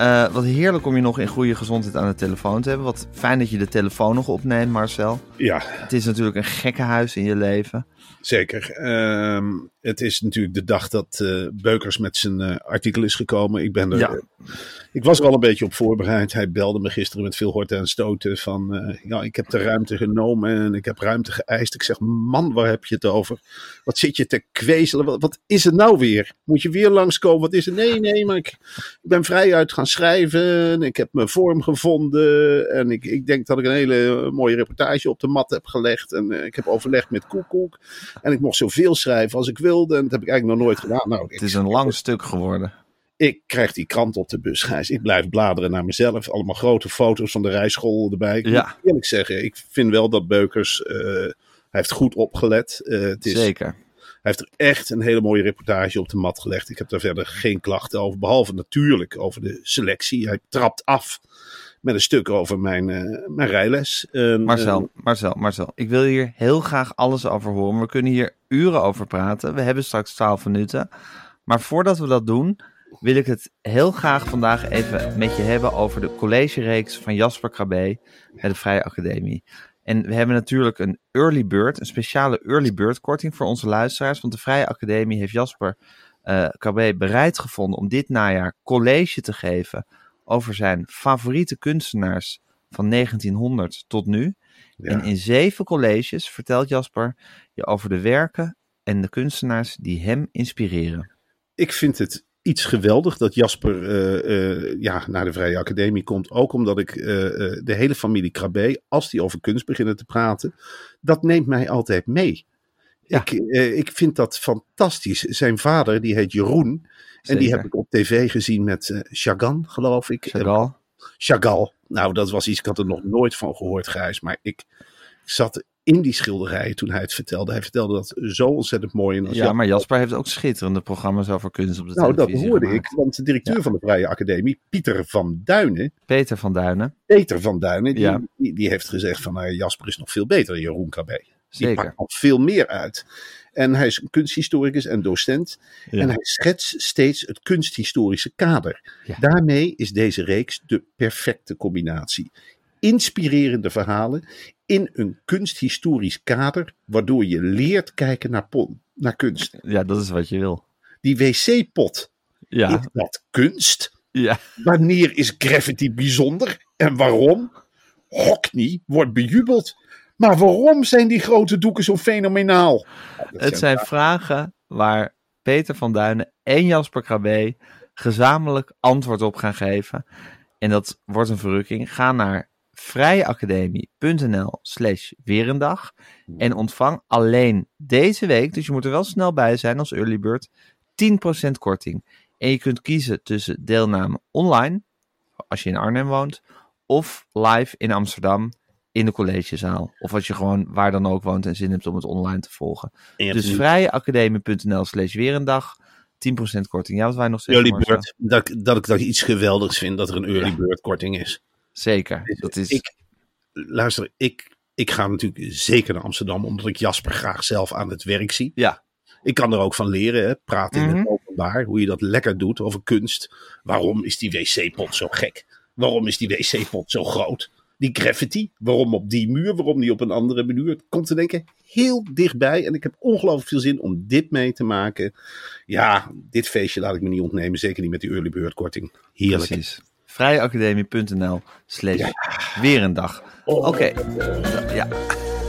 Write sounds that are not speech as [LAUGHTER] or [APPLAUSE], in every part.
Uh, wat heerlijk om je nog in goede gezondheid aan de telefoon te hebben. Wat fijn dat je de telefoon nog opneemt, Marcel. Ja. Het is natuurlijk een gekke huis in je leven. Zeker. Ehm, het is natuurlijk de dag dat uh, Beukers met zijn uh, artikel is gekomen. Ik, ben er, Ja. Ik was er al een beetje op voorbereid. Hij belde me gisteren met veel horten en stoten van... eh, ja, ik heb de ruimte genomen en ik heb ruimte geëist. Ik zeg, man, waar heb je het over? Wat zit je te kwezelen? Wat, wat is het nou weer? Moet je weer langskomen? Wat is het? Nee, nee, maar ik, ik ben vrij uit gaan schrijven. Ik heb mijn vorm gevonden. En ik, ik denk dat ik een hele mooie reportage op de mat heb gelegd. En eh, ik heb overlegd met Koekoek. En ik mocht zoveel schrijven als ik wilde. En dat heb ik eigenlijk nog nooit gedaan. Nou, Het is een lang stuk geworden. Ik krijg die krant op de bus, Gijs. Ik blijf bladeren naar mezelf. Allemaal grote foto's van de rijschool erbij. Ik Ja. moet eerlijk zeggen, ik vind wel dat Beukers... eh, hij heeft goed opgelet. Eh, het is, Zeker. hij heeft er echt een hele mooie reportage op de mat gelegd. Ik heb daar verder geen klachten over. Behalve natuurlijk over de selectie. Hij trapt af met een stuk over mijn, eh, mijn rijles. Marcel, Marcel, Marcel. Ik wil hier heel graag alles over horen. We kunnen hier uren over praten. We hebben straks 12 minuten. Maar voordat we dat doen, wil ik het heel graag vandaag even met je hebben over de collegereeks van Jasper Krabbe bij de Vrije Academie. En we hebben natuurlijk een early bird, een speciale early bird korting voor onze luisteraars. Want de Vrije Academie heeft Jasper Krabbe bereid gevonden om dit najaar college te geven over zijn favoriete kunstenaars van 1900 tot nu. ja. En in zeven colleges vertelt Jasper je over de werken en de kunstenaars die hem inspireren. ik vind het iets geweldig dat Jasper eh, eh, ja, naar de Vrije Academie komt. Ook omdat ik eh, de hele familie Krabbe, als die over kunst beginnen te praten, dat neemt mij altijd mee. Ja. Ik, ik vind dat fantastisch. Zijn vader, die heet Jeroen. En die heb ik op tv gezien met Chagall, geloof ik. Chagall. Chagall. Nou, dat was iets, ik had er nog nooit van gehoord, Gijs. Maar ik zat in die schilderijen toen hij het vertelde. Hij vertelde dat zo ontzettend mooi. En als Ja, Jan- maar Jasper heeft ook schitterende programma's over kunst op de nou, dat televisie hoorde gemaakt. ik, want de directeur Ja. van de Vrije Academie, Pieter van Duinen, Peter van Duinen, Peter van Duinen, die, Ja. die, die heeft gezegd van nou, Jasper is nog veel beter dan Jeroen Krabbe. Die pakt nog veel meer uit. En hij is een kunsthistoricus en docent. Ja. En hij schetst steeds het kunsthistorische kader. Ja. Daarmee is deze reeks de perfecte combinatie. Inspirerende verhalen in een kunsthistorisch kader, waardoor je leert kijken naar, pon, naar kunst. Ja, dat is wat je wil. Die wc-pot, Ja, is dat kunst? ja. Wanneer is Gravity bijzonder en waarom? Hockney wordt bejubeld. Maar waarom zijn die grote doeken zo fenomenaal? Ja, Het zijn vragen waar Peter van Duinen en Jasper Krabbe gezamenlijk antwoord op gaan geven. En dat wordt een verrukking. Ga naar vrijeacademie.nl slash weer een dag en ontvang alleen deze week, dus je moet er wel snel bij zijn als early bird, 10% korting. En je kunt kiezen tussen deelname online, als je in Arnhem woont, of live in Amsterdam in de collegezaal. Of als je gewoon waar dan ook woont en zin hebt om het online te volgen. Dus vrijeacademie.nl slash weer een dag. 10% korting. Ja, wat wij nog zeggen. early bird, dat, ik- dat ik dat iets geweldigs vind dat er een early bird korting is. Zeker. Dat is Ik, luister, ik, ik ga natuurlijk zeker naar Amsterdam, omdat ik Jasper graag zelf aan het werk zie. Ja. Ik kan er ook van leren, hè? praten in Mhm. het openbaar, hoe je dat lekker doet over kunst. Waarom is die wc-pot zo gek? Waarom is die wc-pot zo groot? Die graffiti, waarom op die muur, waarom niet op een andere muur? Het komt te denken heel dichtbij en ik heb ongelooflijk veel zin om dit mee te maken. Ja, dit feestje laat ik me niet ontnemen, zeker niet met die early bird korting. Heerlijk. Precies. Vrijeacademie.nl slash weer een dag. Oh. Oké, ja,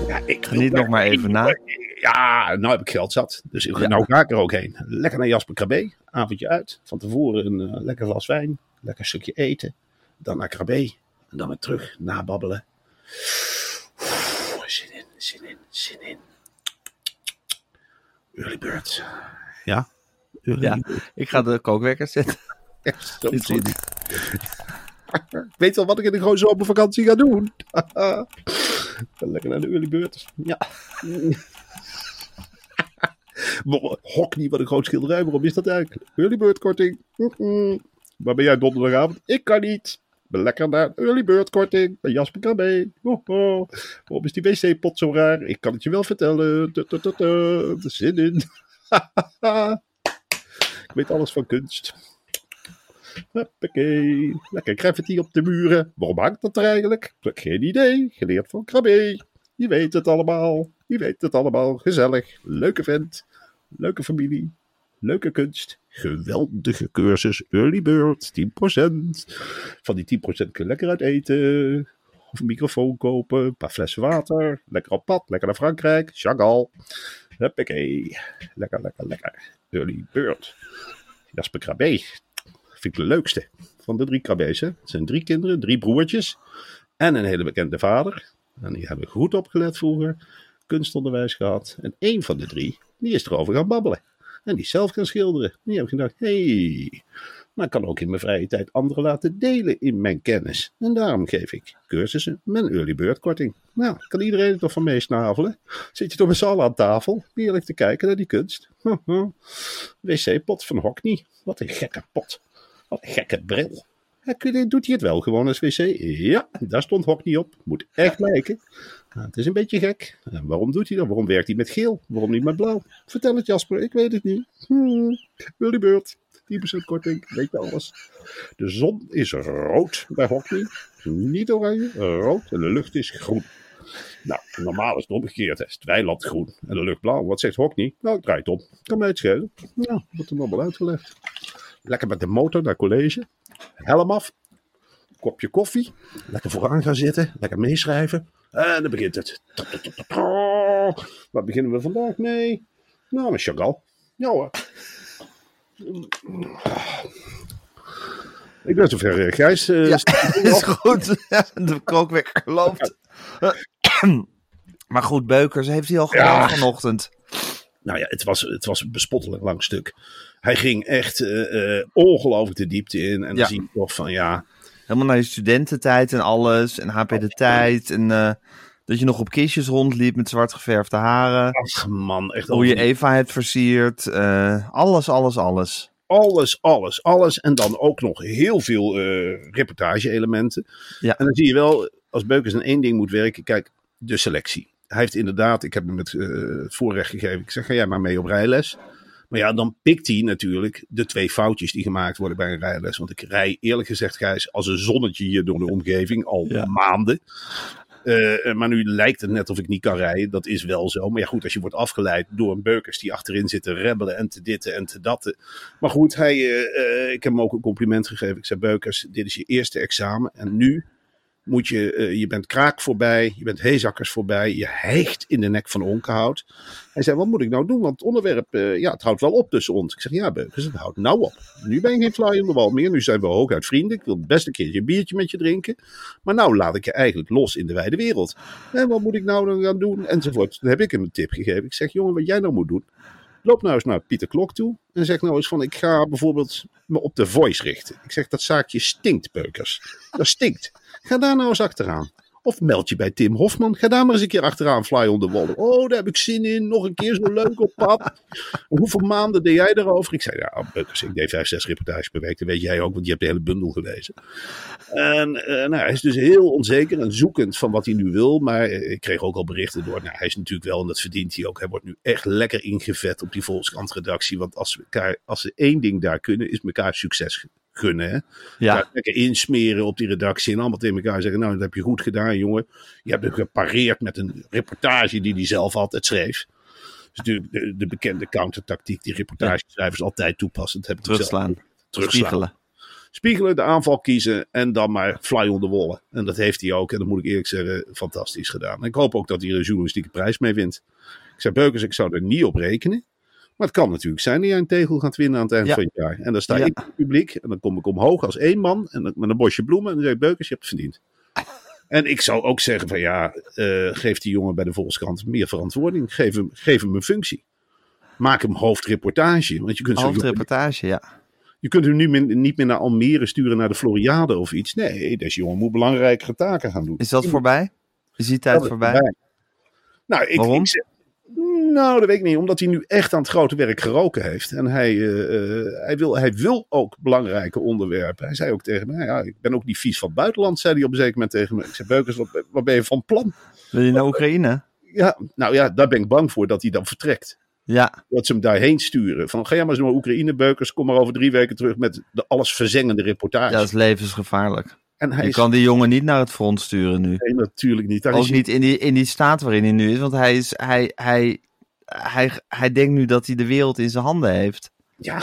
Ja, ik geniet nog maar even na. Ja, nou heb ik geld zat. Dus Ja. nou ga ik er ook heen. Lekker naar Jasper Krabbe. Avondje uit. Van tevoren een eh, lekker glas wijn. Lekker stukje eten. Dan naar Krabbe. En dan weer terug. Nababbelen. Oeh, Zin in, zin in, zin in. Early bird. Ja? Early Ja, bird. ik ga de kookwekker zetten. Goed. [LAUGHS] weet wel wat ik in de grote zomervakantie ga doen. [LAUGHS] Lekker naar de early bird. Ja. [LAUGHS] Hockney, wat een groot schilderij. Waarom is dat eigenlijk? Early bird korting. Waar ben jij donderdagavond? Ik kan niet. Lekker naar early bird korting. Bij Jasper. Ho, ho. Waarom is die wc-pot zo raar? Ik kan het je wel vertellen. Er zin in. Ik weet alles van kunst. Hoppakee. Lekker graffiti op de muren. Waarom hangt dat er eigenlijk? Geen idee. Geleerd van Krabbe. Je weet het allemaal. Je weet het allemaal. Gezellig. Leuke vent. Leuke familie. Leuke kunst. Geweldige cursus. Early bird. 10%. Van die 10% kun je lekker uit eten. Of een microfoon kopen. Een paar flessen water. Lekker op pad. Lekker naar Frankrijk. Chagall. Hoppakee. Lekker, lekker, lekker. Early bird. Jasper Krabbe vind ik de leukste van de drie hè. Het zijn drie kinderen, drie broertjes en een hele bekende vader. En die hebben goed opgelet vroeger, kunstonderwijs gehad. En één van de drie, die is erover gaan babbelen. En die zelf gaan schilderen. Die heb gedacht, hey, maar ik kan ook in mijn vrije tijd anderen laten delen in mijn kennis. En daarom geef ik cursussen met een early bird korting. Nou, kan iedereen er toch van meesnavelen? Zit je toch met z'n allen aan tafel, heerlijk te kijken naar die kunst. [LAUGHS] Wc-pot van Hockney. Wat een gekke pot. Wat een gekke bril. Ja, doet hij het wel gewoon als wc? Ja, daar stond Hockney op. Moet echt lijken. Nou, het is een beetje gek. En waarom doet hij dat? Waarom werkt hij met geel? Waarom niet met blauw? Vertel het Jasper, ik weet het niet. Hmm, Willy Beurt, 10% korting, weet je alles. De zon is rood bij Hockney. Niet oranje, rood. En de lucht is groen. Nou, normaal is het omgekeerd. hè. Is het weiland groen en de lucht blauw. Wat zegt Hockney? Nou, ik draai het om. Kan mij het schelen. Nou, wordt hem allemaal uitgelegd. Lekker met de motor naar college. Helm af. Kopje koffie. Lekker vooraan gaan zitten. Lekker meeschrijven. En dan begint het. Waar beginnen we vandaag mee? Nou, met Chagall. Ja hoor. Ik ben zover, eh, Gijs. eh, Ja, [LAUGHS] is goed. De kookwekker loopt. Maar goed, Beukers heeft hij al gedaan vanochtend. Nou ja, het was, het was een bespottelijk lang stuk. Hij ging echt eh, eh, ongelooflijk de diepte in. En dan Ja. zie je toch van ja, Helemaal naar je studententijd en alles. En HP de tijd. En eh, dat je nog op kistjes rondliep met zwart geverfde haren. ach man, echt Hoe je Eva hebt versierd. alles, alles, alles. alles, alles, alles. En dan ook nog heel veel reportage-elementen. Ja. En dan zie je wel, als Beukers aan één ding moet werken, kijk, de selectie. Hij heeft inderdaad, ik heb hem het eh, voorrecht gegeven. Ik zeg, ga jij maar mee op rijles. Maar ja, dan pikt hij natuurlijk de twee foutjes die gemaakt worden bij een rijles. Want ik rij eerlijk gezegd, Gijs, als een zonnetje hier door de omgeving al Ja. maanden. Eh, maar nu lijkt het net of ik niet kan rijden. Dat is wel zo. Maar ja, goed, als je wordt afgeleid door een beukers die achterin zit te rebbelen en te ditten en te datten. Maar goed, hij, eh, eh, ik heb hem ook een compliment gegeven. Ik zei, Beukers, dit is je eerste examen. En nu moet je, eh, je bent kraak voorbij, je bent heezakkers voorbij, je hijgt in de nek van onkenhout. Hij zei, wat moet ik nou doen? Want het onderwerp, eh, ja, het houdt wel op tussen ons. Ik zeg, ja Beukers, het houdt nou op. Nu ben je geen fly in de wal meer, nu zijn we hooguit vrienden. Ik wil best een keertje een biertje met je drinken. Maar nou laat ik je eigenlijk los in de wijde wereld. En wat moet ik nou dan gaan doen? Enzovoort. Toen heb ik hem een tip gegeven. Ik zeg, jongen, wat jij nou moet doen. Loop nou eens naar Pieter Klok toe. En zeg nou eens van, ik ga bijvoorbeeld me op de voice richten. Ik zeg, dat zaakje stinkt, Beukers. Dat stinkt. Ga daar nou eens achteraan. Of meld je bij Tim Hofman. Ga daar maar eens een keer achteraan fly on the wall. Oh, daar heb ik zin in. Nog een keer zo leuk op pad. [LAUGHS] Hoeveel maanden deed jij erover? Ik zei, ja, Beukers, ik deed vijf, zes reportages per week. Dat weet jij ook, want je hebt de hele bundel gelezen. En uh, nou, hij is dus heel onzeker en zoekend van wat hij nu wil. Maar ik kreeg ook al berichten door. Nou, hij is natuurlijk wel, en dat verdient hij ook. Hij wordt nu echt lekker ingevet op die Volkskrant-redactie. Want als, als ze één ding daar kunnen, is elkaar succes gunnen. Hè? Ja. Lekker insmeren op die redactie en allemaal tegen elkaar zeggen: Nou, dat heb je goed gedaan, jongen. Je hebt hem gepareerd met een reportage die hij zelf altijd schreef. Dus de, de, de bekende countertactiek die reportageschrijvers altijd toepassen. Dat heb ik zelf Terugslaan. Terugslaan. Spiegelen. Spiegelen, de aanval kiezen en dan maar fly on the wallen. En dat heeft hij ook. En dat moet ik eerlijk zeggen, fantastisch gedaan. En ik hoop ook dat hij er een journalistieke prijs mee wint. Ik zei, Beukers, ik zou er niet op rekenen. Maar het kan natuurlijk zijn dat jij een tegel gaat winnen aan het eind Ja. van het jaar. En dan sta Ja. ik in het publiek en dan kom ik omhoog als één man en dan, met een bosje bloemen. En dan zeg ik, Beukers, je hebt het verdiend. [LAUGHS] En ik zou ook zeggen van ja, eh, geef die jongen bij de Volkskrant meer verantwoording. Geef hem, geef hem een functie. Maak hem hoofdreportage. Want je kunt, zo Hoofdreportage, ja. je kunt hem nu min- niet meer naar Almere sturen naar de Floriade of iets. Nee, deze jongen moet belangrijkere taken gaan doen. Is dat voorbij? Is die tijd Dat voorbij? Nou, ik, Waarom? ik nou, dat weet ik niet. Omdat hij nu echt aan het grote werk geroken heeft. En hij, eh, eh, hij, wil, hij wil ook belangrijke onderwerpen. Hij zei ook tegen me, ja, ik ben ook niet vies van het buitenland, zei hij op een zeker moment tegen me. Ik zei, Beukers, wat, wat ben je van plan? Wil je naar Oekraïne? Ja, nou ja, daar ben ik bang voor dat hij dan vertrekt. Ja, Dat ze hem daarheen sturen. Van, ga jij maar eens naar Oekraïne, Beukers. Kom maar over drie weken terug met de alles verzengende reportage. ja, dat is levensgevaarlijk. En hij Je is kan die jongen niet naar het front sturen nu. nee, natuurlijk niet. Daar Ook is hij- niet in die, in die staat waarin hij nu is. Want hij, is, hij, hij, hij, hij denkt nu dat hij de wereld in zijn handen heeft. Ja,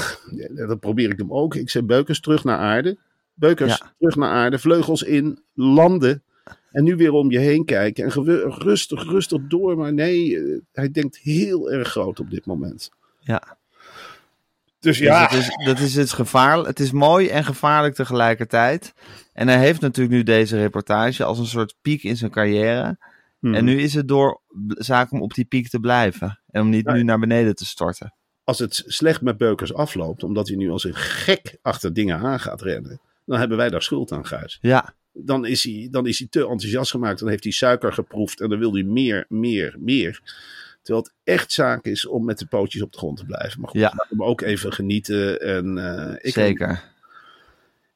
dat probeer ik hem ook. Ik zeg Beukers terug naar aarde. Beukers Ja. terug naar aarde. Vleugels in, landen. En nu weer om je heen kijken. En rustig, rustig door. Maar nee, eh, hij denkt heel erg groot op dit moment. Ja. Dus Dus ja, het, is, dat is het gevaarlijk. Het is mooi en gevaarlijk tegelijkertijd. En hij heeft natuurlijk nu deze reportage als een soort piek in zijn carrière. Hmm. En nu is het door zaak om op die piek te blijven. En om niet Ja. nu naar beneden te storten. als het slecht met Beukers afloopt, omdat hij nu als een gek achter dingen aan gaat rennen, dan hebben wij daar schuld aan, Gijs. Ja, Dan is hij, dan is hij te enthousiast gemaakt. Dan heeft hij suiker geproefd en dan wil hij meer, meer, meer. Terwijl het echt zaak is om met de pootjes op de grond te blijven. Maar goed, Ja. laten we ook even genieten. En, eh, ik zeker.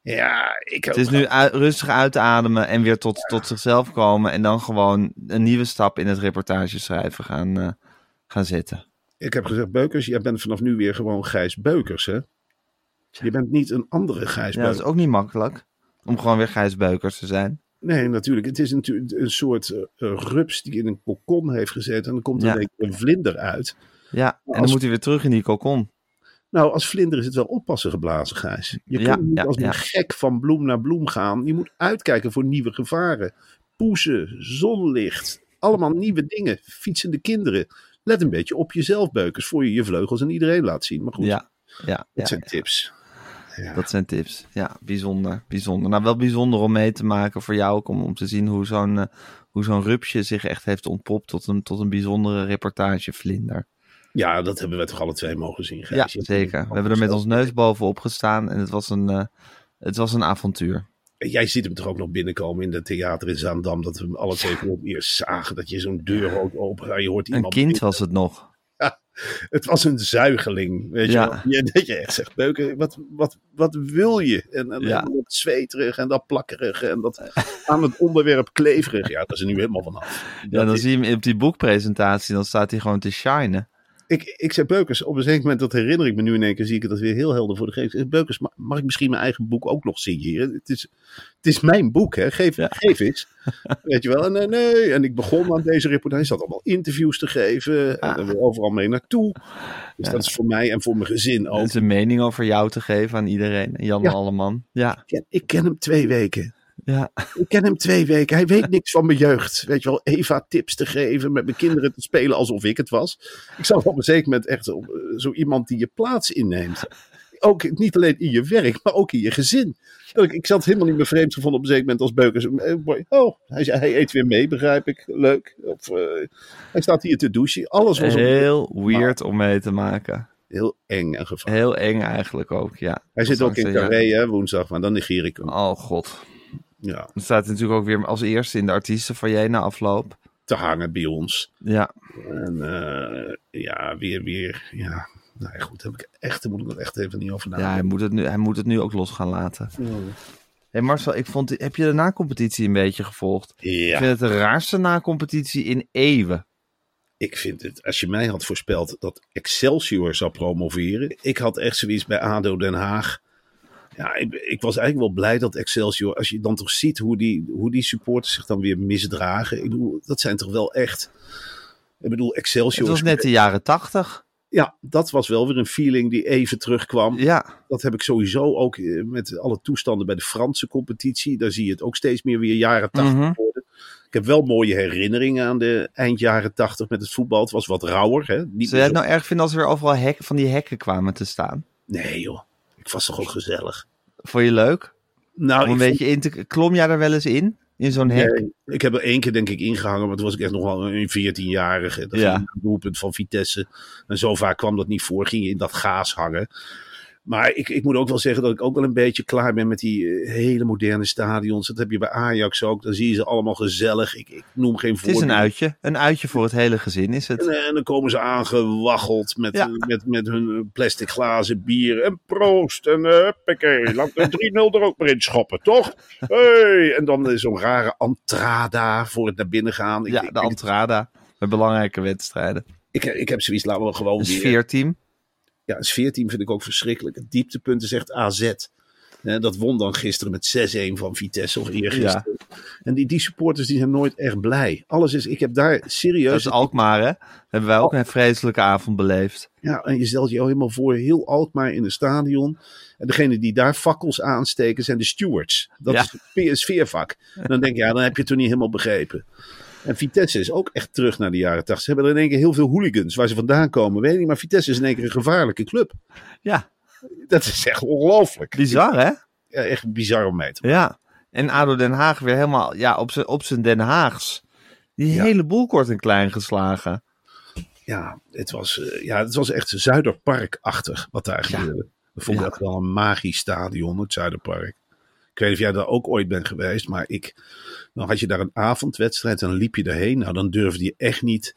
ja, ik Het is nu uit- rustig uitademen en weer tot, tot zichzelf komen. En dan gewoon een nieuwe stap in het reportageschrijven gaan, eh, gaan zetten. Ik heb gezegd, Beukers, jij bent vanaf nu weer gewoon Gijs Beukers, hè? Je bent niet een andere Gijs Ja, dat is Beukers. ook niet makkelijk. Om gewoon weer Gijs Beukers te zijn. Nee, natuurlijk. Het is natuurlijk een soort eh, rups die in een kokon heeft gezeten. En dan komt er Ja. keer een vlinder uit. Ja, en dan moet hij weer terug in die kokon. Nou, als vlinder is het wel oppassen geblazen, Gijs. Je Ja, kunt niet ja, als een gek van bloem naar bloem gaan. Je moet uitkijken voor nieuwe gevaren. Poezen, zonlicht, allemaal nieuwe dingen. Fietsende kinderen. Let een beetje op jezelf, Beukers, voor je je vleugels aan iedereen laat zien. Maar goed, Ja, ja, dat zijn ja. tips. Ja. dat zijn tips. Ja, bijzonder, bijzonder. Nou, wel bijzonder om mee te maken voor jou ook. Om, om te zien hoe zo'n eh, hoe zo'n rupsje zich echt heeft ontpopt tot een, tot een bijzondere reportagevlinder. ja, dat hebben we toch alle twee mogen zien, Ja, Gijs. Zeker. We hebben er met ons neus bovenop gestaan en het was een, eh, het was een avontuur. Jij ziet hem toch ook nog binnenkomen in het theater in Zaandam. Dat we hem alle twee voor het eerst zagen. Dat je zo'n deur ook open. Je hoort Een iemand kind was het nog. Het was een zuigeling, weet Ja. je wel. Je, dat je echt zegt, Beuken, wat, wat, wat wil je? En, en, Ja. en dat zweterig en dat plakkerig en dat aan het onderwerp kleverig. Ja, dat is er nu helemaal vanaf. Ja, dan is- zie je hem op die boekpresentatie, dan staat hij gewoon te shinen. Ik, ik zei Beukers, op een zeker moment, dat herinner ik me nu in één keer, zie ik dat weer heel helder voor de geest. Beukers, ma- mag ik misschien mijn eigen boek ook nog signeren? Het is, het is mijn boek, hè? Geef, Ja. geef eens. [LAUGHS] Weet je wel? En nee, nee. En ik begon aan deze reportage. Zat allemaal interviews te geven. En er weer overal mee naartoe. Dus dat is voor mij en voor mijn gezin ook. En zijn mening over jou te geven aan iedereen. Jan Ja. Alleman. Ja, Ik ken, ik ken hem twee weken. Ja. Ik ken hem twee weken. Hij weet [LAUGHS] niks van mijn jeugd. Weet je wel, Eva tips te geven, met mijn kinderen te spelen alsof ik het was. Ik zat op een zeker moment echt op, eh, zo iemand die je plaats inneemt. Ook niet alleen in je werk, maar ook in je gezin. Ik, ik zat helemaal niet meer vreemd gevonden op een zeker moment als Beukers. Eh, Oh, hij, hij eet weer mee, begrijp ik. Leuk. Of, eh, hij staat hier te douchen. Alles was heel, weird om mee te maken. heel eng en gevaarlijk. Heel eng eigenlijk ook, ja. Hij zit ook in Carré hè, woensdag, maar dan negeer ik hem. Oh god. Ja, Het staat natuurlijk ook weer als eerste in de artiesten van jij na afloop. te hangen bij ons. Ja, En eh, ja, weer, weer, ja. Nou ja, goed, heb ik echt, daar moet ik nog echt even niet over ja hij, nadenken. moet het nu, hij moet het nu ook los gaan laten. Mm. hey Marcel, ik vond, heb je de na-competitie een beetje gevolgd? Ik vind het de raarste na-competitie in eeuwen. ik vind het, als je mij had voorspeld dat Excelsior zou promoveren. Ik had echt zoiets bij ADO Den Haag. Ja, ik, ik was eigenlijk wel blij dat Excelsior, als je dan toch ziet hoe die, hoe die supporters zich dan weer misdragen. Ik bedoel, dat zijn toch wel echt. Ik bedoel, Excelsior. Het was net de jaren tachtig. Ja, dat was wel weer een feeling die even terugkwam. Ja, Dat heb ik sowieso ook eh, met alle toestanden bij de Franse competitie. Daar zie je het ook steeds meer weer jaren tachtig Mhm. worden. Ik heb wel mooie herinneringen aan de eind jaren tachtig met het voetbal. Het was wat rauwer. Hè? Niet zou jij het nou erg vinden als er weer overal hekken, van die hekken kwamen te staan? Nee joh, ik was toch ook gezellig. Vond je leuk? Nou, Om een beetje in te... Klom jij er wel eens in? In zo'n hek? nee, ik heb er één keer denk ik ingehangen, maar toen was ik echt nog wel een 14-jarige. Dat Ja. een doelpunt van Vitesse. En zo vaak kwam dat niet voor, ging je in dat gaas hangen. Maar ik, ik moet ook wel zeggen dat ik ook wel een beetje klaar ben met die eh, hele moderne stadions. Dat heb je bij Ajax ook. Dan zie je ze allemaal gezellig. Ik, ik noem geen Het is een voorbeeld. uitje. Een uitje voor het hele gezin is En, het. eh, en dan komen ze aangewaggeld met, Ja. met, met hun plastic glazen bier. En proost. En uh. Laat de 3-0 er ook maar in schoppen, toch? Hey. En dan is zo'n rare entrada voor het naar binnen gaan. Ik, Ja, de Antrada. Met belangrijke wedstrijden. ik, ik heb zoiets, laten we gewoon Een weer... sfeerteam. Ja, een sfeerteam vind ik ook verschrikkelijk. Het dieptepunt is echt AZ. Eh, dat won dan gisteren met 6-1 van Vitesse of eergisteren. En die, die supporters die zijn nooit echt blij. Alles is, ik heb daar Dat serieus... is Alkmaar, hè? Hebben wij ook een vreselijke avond beleefd. Ja, en je stelt je al helemaal voor, heel Alkmaar in een stadion. En degene die daar fakkels aansteken zijn de stewards. Dat Ja. is het PSV-vak. En dan denk je, ja, dan heb je het toch niet helemaal begrepen. En Vitesse is ook echt terug naar de jaren 80. Ze hebben er in één keer heel veel hooligans. Waar ze vandaan komen, weet ik niet. Maar Vitesse is in één keer een gevaarlijke club. Ja, Dat is echt ongelooflijk. bizar, hè? Ja, echt bizar om mee te Ja. En ADO Den Haag weer helemaal ja, op zijn op zijn Den Haags. Die Ja. hele boel kort en klein geslagen. Ja, het was, eh, ja, het was echt Zuiderpark-achtig wat daar Ja. gebeurde. Dat vond ik Ja. echt wel een magisch stadion, het Zuiderpark. Ik weet niet of jij daar ook ooit bent geweest, maar ik, dan had je daar een avondwedstrijd en dan liep je erheen. Nou, dan durfde je echt niet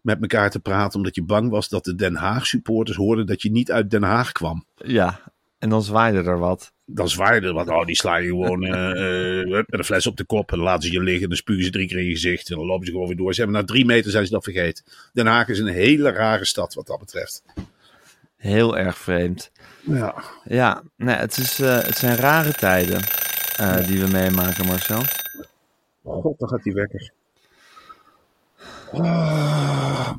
met elkaar te praten, omdat je bang was dat de Den Haag supporters hoorden dat je niet uit Den Haag kwam. Ja. En dan zwaaide er wat. Dan zwaaide wat, oh, die slaan je gewoon eh, eh, met een fles op de kop en dan laten ze je liggen. Dan spugen ze drie keer in je gezicht en dan lopen ze gewoon weer door. Ze hebben na drie meter zijn ze dat vergeten. Den Haag is een hele rare stad wat dat betreft. Heel erg vreemd. Ja. Ja, nee, het, is, eh, het zijn rare tijden eh, die we meemaken, Marcel. God, dan gaat die wekker. Ah. God,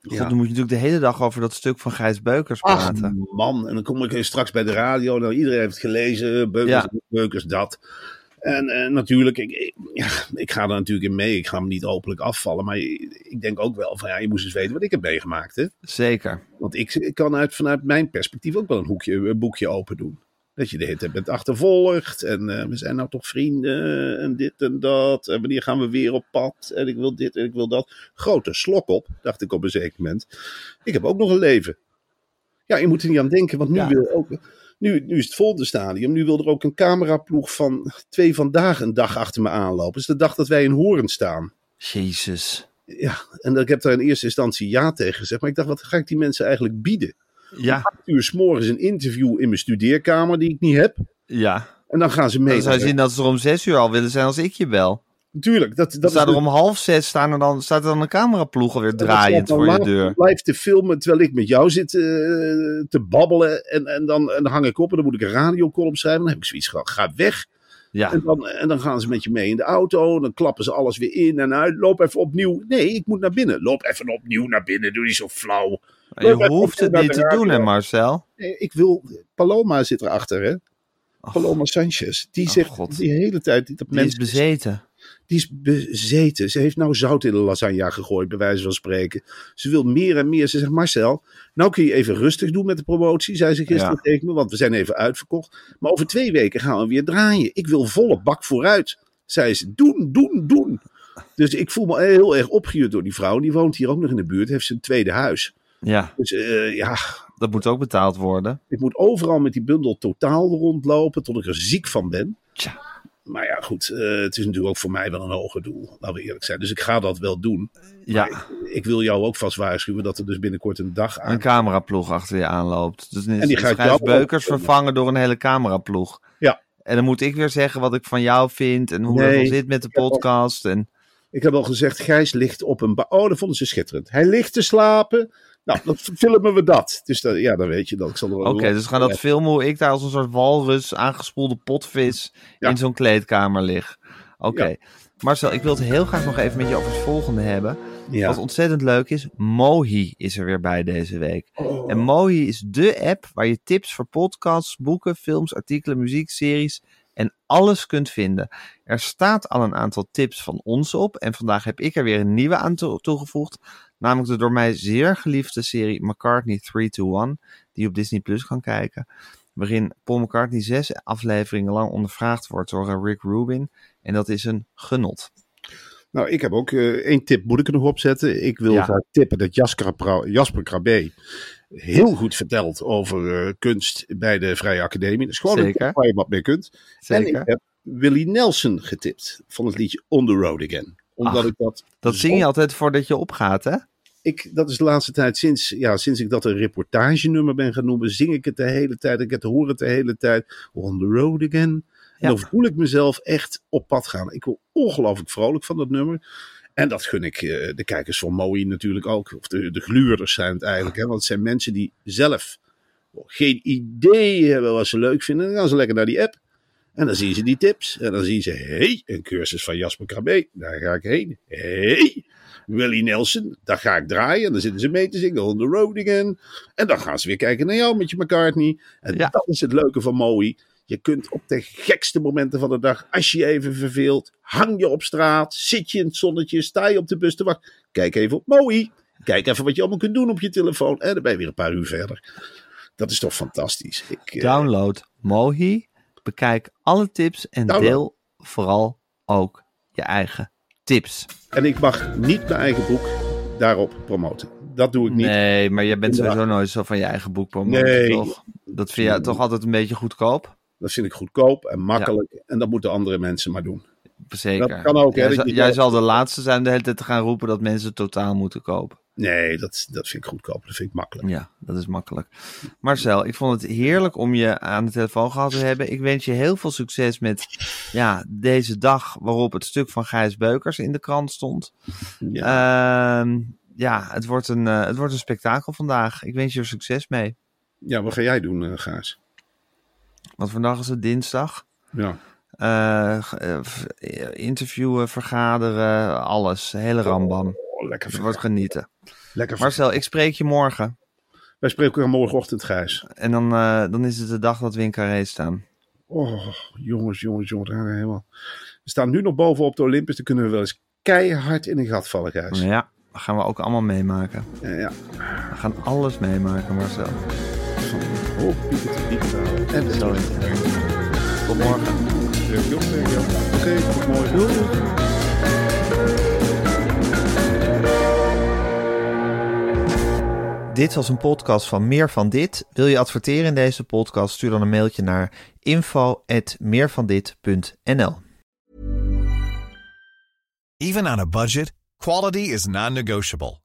Ja. dan moet je natuurlijk de hele dag over dat stuk van Gijs Beukers Ach, praten. man. En dan kom ik straks bij de radio. Nou, iedereen heeft het gelezen. Beukers, Ja. Beukers dat. En eh, natuurlijk, ik, ja, ik ga er natuurlijk in mee. Ik ga hem niet openlijk afvallen. Maar ik denk ook wel van, ja, je moest eens weten wat ik heb meegemaakt. Hè? Zeker. Want ik, ik kan uit, vanuit mijn perspectief ook wel een, hoekje, een boekje open doen. Dat je de tijd bent achtervolgd. En eh, we zijn nou toch vrienden. En dit en dat. En wanneer gaan we weer op pad? En ik wil dit en ik wil dat. Grote slok op, dacht ik op een zeker moment. Ik heb ook nog een leven. Ja, je moet er niet aan denken. Want nu, Ja. wil ook, nu, nu is het volgende stadium. Nu wil er ook een cameraploeg van twee vandaag een dag achter me aanlopen. Is de dag dat wij in Horen staan. Jezus. Ja, en ik heb daar in eerste instantie ja tegen gezegd. Maar ik dacht, wat ga ik die mensen eigenlijk bieden? Ja, uur 's morgens een interview in mijn studeerkamer die ik niet heb. ja. En dan gaan ze mee. Dan zou je zien dat ze er om zes uur al willen zijn als ik je bel. Tuurlijk, dat, Dan dat staat er om half zes staan er dan, staat er dan een cameraploeg alweer draaiend voor je deur. Live te filmen terwijl ik met jou zit eh, te babbelen. En, en, dan, en dan hang ik op en dan moet ik een radiocolumn schrijven. Dan heb ik zoiets gehad. Ga weg. Ja, En dan, en dan gaan ze met je mee in de auto. Dan klappen ze alles weer in en uit. Loop even opnieuw. Nee, ik moet naar binnen. Loop even opnieuw naar binnen. Doe niet zo flauw. je hoeft het niet te doen hè Marcel. Nee, ik wil. Paloma zit erachter, hè? Paloma Sanchez. Die Oh, zegt God. die hele tijd dat die is mensen bezeten. Die is bezeten. Ze heeft nou zout in de lasagne gegooid, bij wijze van spreken. Ze wil meer en meer. Ze zegt, Marcel, nou kun je even rustig doen met de promotie, zei ze gisteren Ja. tegen me, want we zijn even uitverkocht. Maar over twee weken gaan we weer draaien. Ik wil volle bak vooruit, zei ze. Doen, doen, doen. Dus ik voel me heel erg opgejuurd door die vrouw. Die woont hier ook nog in de buurt, heeft zijn tweede huis. Ja, Dus eh, ja, dat moet ook betaald worden. Ik moet overal met die bundel totaal rondlopen tot ik er ziek van ben. Tja. Maar ja, goed. eh, het is natuurlijk ook voor mij wel een hoger doel. Laten we eerlijk zijn. Dus ik ga dat wel doen. Ja, ik wil jou ook vast waarschuwen dat er dus binnenkort een dag aan een cameraploeg achter je aanloopt. Dus En die gaat jou Beukers vervangen door een hele cameraploeg. Ja. En dan moet ik weer zeggen wat ik van jou vind en hoe Nee, dat zit met de podcast. En, Ik heb al gezegd, Gijs ligt op een... Oh, dat vonden ze schitterend. Hij ligt te slapen. Nou, dan filmen we dat. Dus ja, dan weet je dat. Oké, dus we gaan dat filmen hoe ik daar als een soort walrus, aangespoelde potvis Ja. in zo'n kleedkamer lig. Oké. Ja. Marcel, ik wil het heel graag nog even met je over het volgende hebben. Ja. Wat ontzettend leuk is, Mohi is er weer bij deze week. Oh. En Mohi is dé app waar je tips voor podcasts, boeken, films, artikelen, muziek, series en alles kunt vinden. Er staat al een aantal tips van ons op en vandaag heb ik er weer een nieuwe aan toe- toegevoegd. Namelijk de door mij zeer geliefde serie McCartney 3 to 1, die je op Disney Plus kan kijken. Waarin Paul McCartney zes afleveringen lang ondervraagd wordt door eh, Rick Rubin. En dat is een genot. Nou, ik heb ook eh, één tip, moet ik er nog opzetten. Ik wil Ja. graag tippen dat Jasper, Jasper Krabbe heel goed vertelt over eh, kunst bij de Vrije Academie. Dat is gewoon Zeker. een tip waar je wat mee kunt. En Zeker. ik heb Willie Nelson getipt van het liedje On The Road Again. Omdat Ach, ik dat... Dat zo- zing je altijd voordat je opgaat, hè? Ik, dat is de laatste tijd, sinds, ja, sinds ik dat een reportagenummer ben gaan noemen, zing ik het de hele tijd. Ik het hoor het de hele tijd. On the road again. En dan voel ik mezelf echt op pad gaan. Ik word ongelooflijk vrolijk van dat nummer. En dat gun ik eh, de kijkers van Mooi natuurlijk ook. Of de, de gluurders zijn het eigenlijk. Hè? Want het zijn mensen die zelf geen idee hebben wat ze leuk vinden. Dan gaan ze lekker naar die app. En dan zien ze die tips. En dan zien ze, hé, hey, een cursus van Jasper Krabbe. Daar ga ik heen. Hé, hey, Willie Nelson. Daar ga ik draaien. En dan zitten ze mee te zingen. On the road again. En dan gaan ze weer kijken naar jou met je McCartney. En Ja. dat is het leuke van Mooi. Je kunt op de gekste momenten van de dag, als je je even verveelt, hang je op straat, zit je in het zonnetje, sta je op de bus te wachten. Kijk even op Mooi. Kijk even wat je allemaal kunt doen op je telefoon. En dan ben je weer een paar uur verder. Dat is toch fantastisch. Ik, eh, Download Mohi. Bekijk alle tips en Download. deel vooral ook je eigen tips. En ik mag niet mijn eigen boek daarop promoten. Dat doe ik niet. Nee, maar je bent sowieso nooit zo van je eigen boek promoten, Nee. toch? Dat vind je toch altijd een beetje goedkoop? Dat vind ik goedkoop en makkelijk. En dat moeten andere mensen maar doen. Zeker. Dat kan ook, Jij, zal- jij de laatste zijn de hele tijd te gaan roepen dat mensen totaal moeten kopen. Nee, dat, dat vind ik goedkoop. Dat vind ik makkelijk. Ja, dat is makkelijk. Marcel, ik vond het heerlijk om je aan de telefoon gehad te hebben. Ik wens je heel veel succes met ja, deze dag waarop het stuk van Gijs Beukers in de krant stond. Ja. Ehm, ja, het wordt, een, eh, het wordt een spektakel vandaag. Ik wens je er succes mee. ja, wat ga jij doen, eh Gaas? Want vandaag is het dinsdag. Ja. Eh, eh, eh, interviewen, vergaderen, alles. Hele rambam. Oh, lekker Het wordt genieten. Lekker Marcel, ik spreek je morgen. Wij spreken elkaar morgenochtend, Gijs. En dan, dan is het de dag dat we in Carré staan. Oh, jongens, jongens, jongens. helemaal. We staan nu nog bovenop de Olympus. Dan kunnen we wel eens keihard in een gat vallen, Gijs. Ja, dat gaan we ook allemaal meemaken. Ja, ja. We gaan alles meemaken, Marcel. Van te te. En Zo is het. Tot morgen. Oké, tot morgen. Dit was een podcast van Meer van Dit. Wil je adverteren in deze podcast? Stuur dan een mailtje naar info.meervandit.nl Even on a budget, quality is non-negotiable.